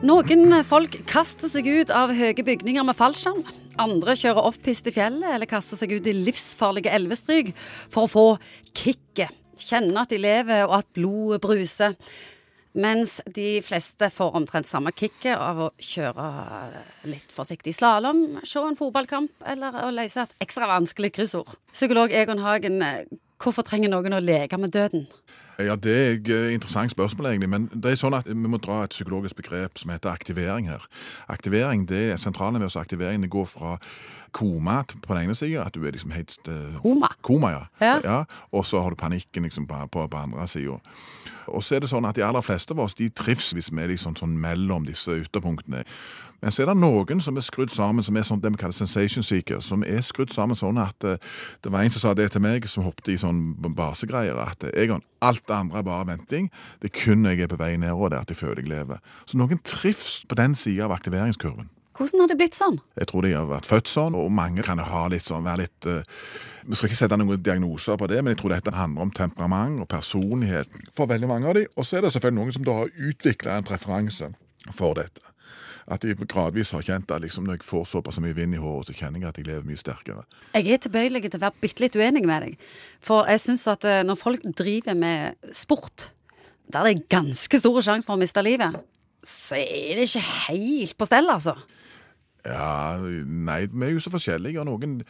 Noen folk kaster seg ut av høye bygninger med fallskjerm. Andre kjører offpiste i fjellet eller kaster seg ut i livsfarlige elvestryk for å få kicket. Kjenne at de lever og at blodet bruser. Mens de fleste får omtrent samme kicket av å kjøre litt forsiktig slalåm, se en fotballkamp eller å løse et ekstra vanskelig kryssord. Psykolog Egon Hagen, hvorfor trenger noen å leke med døden? Ja, Det er et eh, interessant spørsmål, egentlig. Men det er sånn at vi må dra et psykologisk begrep som heter aktivering her. Aktivering, det er oss aktivering det går fra koma på den ene sida, at du er liksom helt uh, Koma? Koma, ja. Ja. ja. Og så har du panikken liksom på, på, på andre sida. Og så er det sånn at de aller fleste av oss de trives hvis vi er liksom sånn mellom disse ytterpunktene. Men så er det noen som er skrudd sammen, som er sånn det vi kaller sensation seeker, som er skrudd sammen sånn at uh, Det var en som sa det til meg, som hoppet i sånn basegreier, at Egon, alt det andre er bare venting. Det er kun når jeg er på vei nedover der føler jeg lever. Så noen trives på den sida av aktiveringskurven. Hvordan har det blitt sånn? Jeg tror de har vært født sånn, og mange kan ha litt sånn, være litt uh, Vi skal ikke sette noen diagnoser på det, men jeg tror dette handler om temperament og personlighet for veldig mange av de. Og så er det selvfølgelig noen som da har utvikla en preferanse for dette. At de gradvis har kjent at liksom, når jeg får såpass mye vind i håret, så kjenner jeg at jeg lever mye sterkere. Jeg er tilbøyelig til å være bitte litt uenig med deg. For jeg syns at eh, når folk driver med sport, der det er ganske stor sjanse for å miste livet, så er det ikke helt på stell, altså. Ja, nei, vi er jo så forskjellige, og noen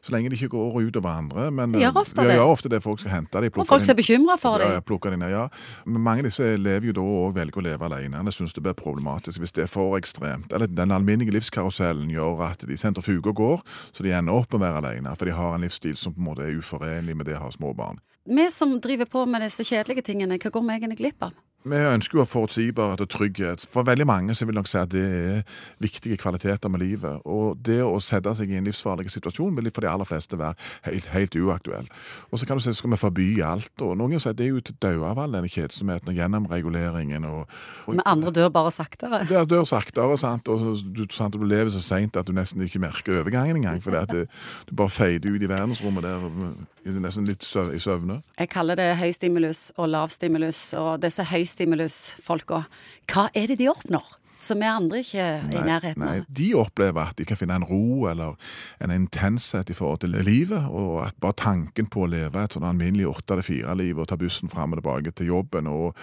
Så lenge de ikke går ut over andre. Men De gjør ofte ja, det. gjør ofte det. Folk skal hente dem. Og folk som er bekymra for dem. ja, plukker dem ned, ja. Men mange av disse lever jo da og velger å leve alene. Jeg syns det blir problematisk hvis det er for ekstremt. Eller den alminnelige livskarusellen gjør at de sentrifuger går, så de ender opp med å være alene. For de har en livsstil som på en måte er uforenlig med det å ha små barn. Vi som driver på med disse kjedelige tingene, hva går vi egentlig glipp av? Vi ønsker jo forutsigbarhet og trygghet. For veldig mange så vil nok si at det er viktige kvaliteter med livet. Og det å sette seg i en livsfarlig situasjon vil for de aller fleste være helt, helt uaktuelt. Og så kan du si skal vi forby alt. Og noen sier det er jo til dødavall av denne kjedsomheten og gjennomreguleringen. Og, og Men andre dør bare saktere. Ja, dør saktere, sant? og du, sant? du lever så seint at du nesten ikke merker overgangen engang. Fordi at det, du bare feider ut i verdensrommet der er nesten litt søv, i søvne. Jeg kaller det høy stimulus og lav stimulus. og disse høystimulus-folka, hva er det de oppnår? Som vi andre ikke er i nærheten nei, av. de opplever at de kan finne en ro eller en intenshet i forhold til livet, og at bare tanken på å leve et sånn alminnelig 8-4-liv og ta bussen fram og tilbake til jobben og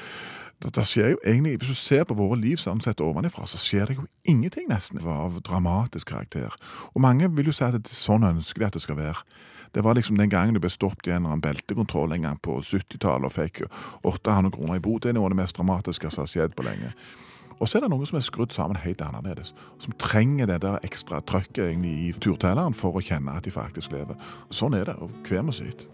det, skjer jo egentlig, Hvis du ser på våre liv sånn sett ovenifra, så skjer det jo ingenting nesten av dramatisk karakter. Og mange vil jo si at det er sånn ønsker de at det skal være. Det var liksom den gangen du ble stoppet i en eller annen beltekontroll en gang på 70-tallet og fikk 800 kroner i bot. Det er noe av det mest dramatiske som har skjedd på lenge. Og så er det noen som er skrudd sammen helt annerledes. Som trenger det der ekstra trøkket i turtelleren for å kjenne at de faktisk lever. Sånn er det, og hver med sitt.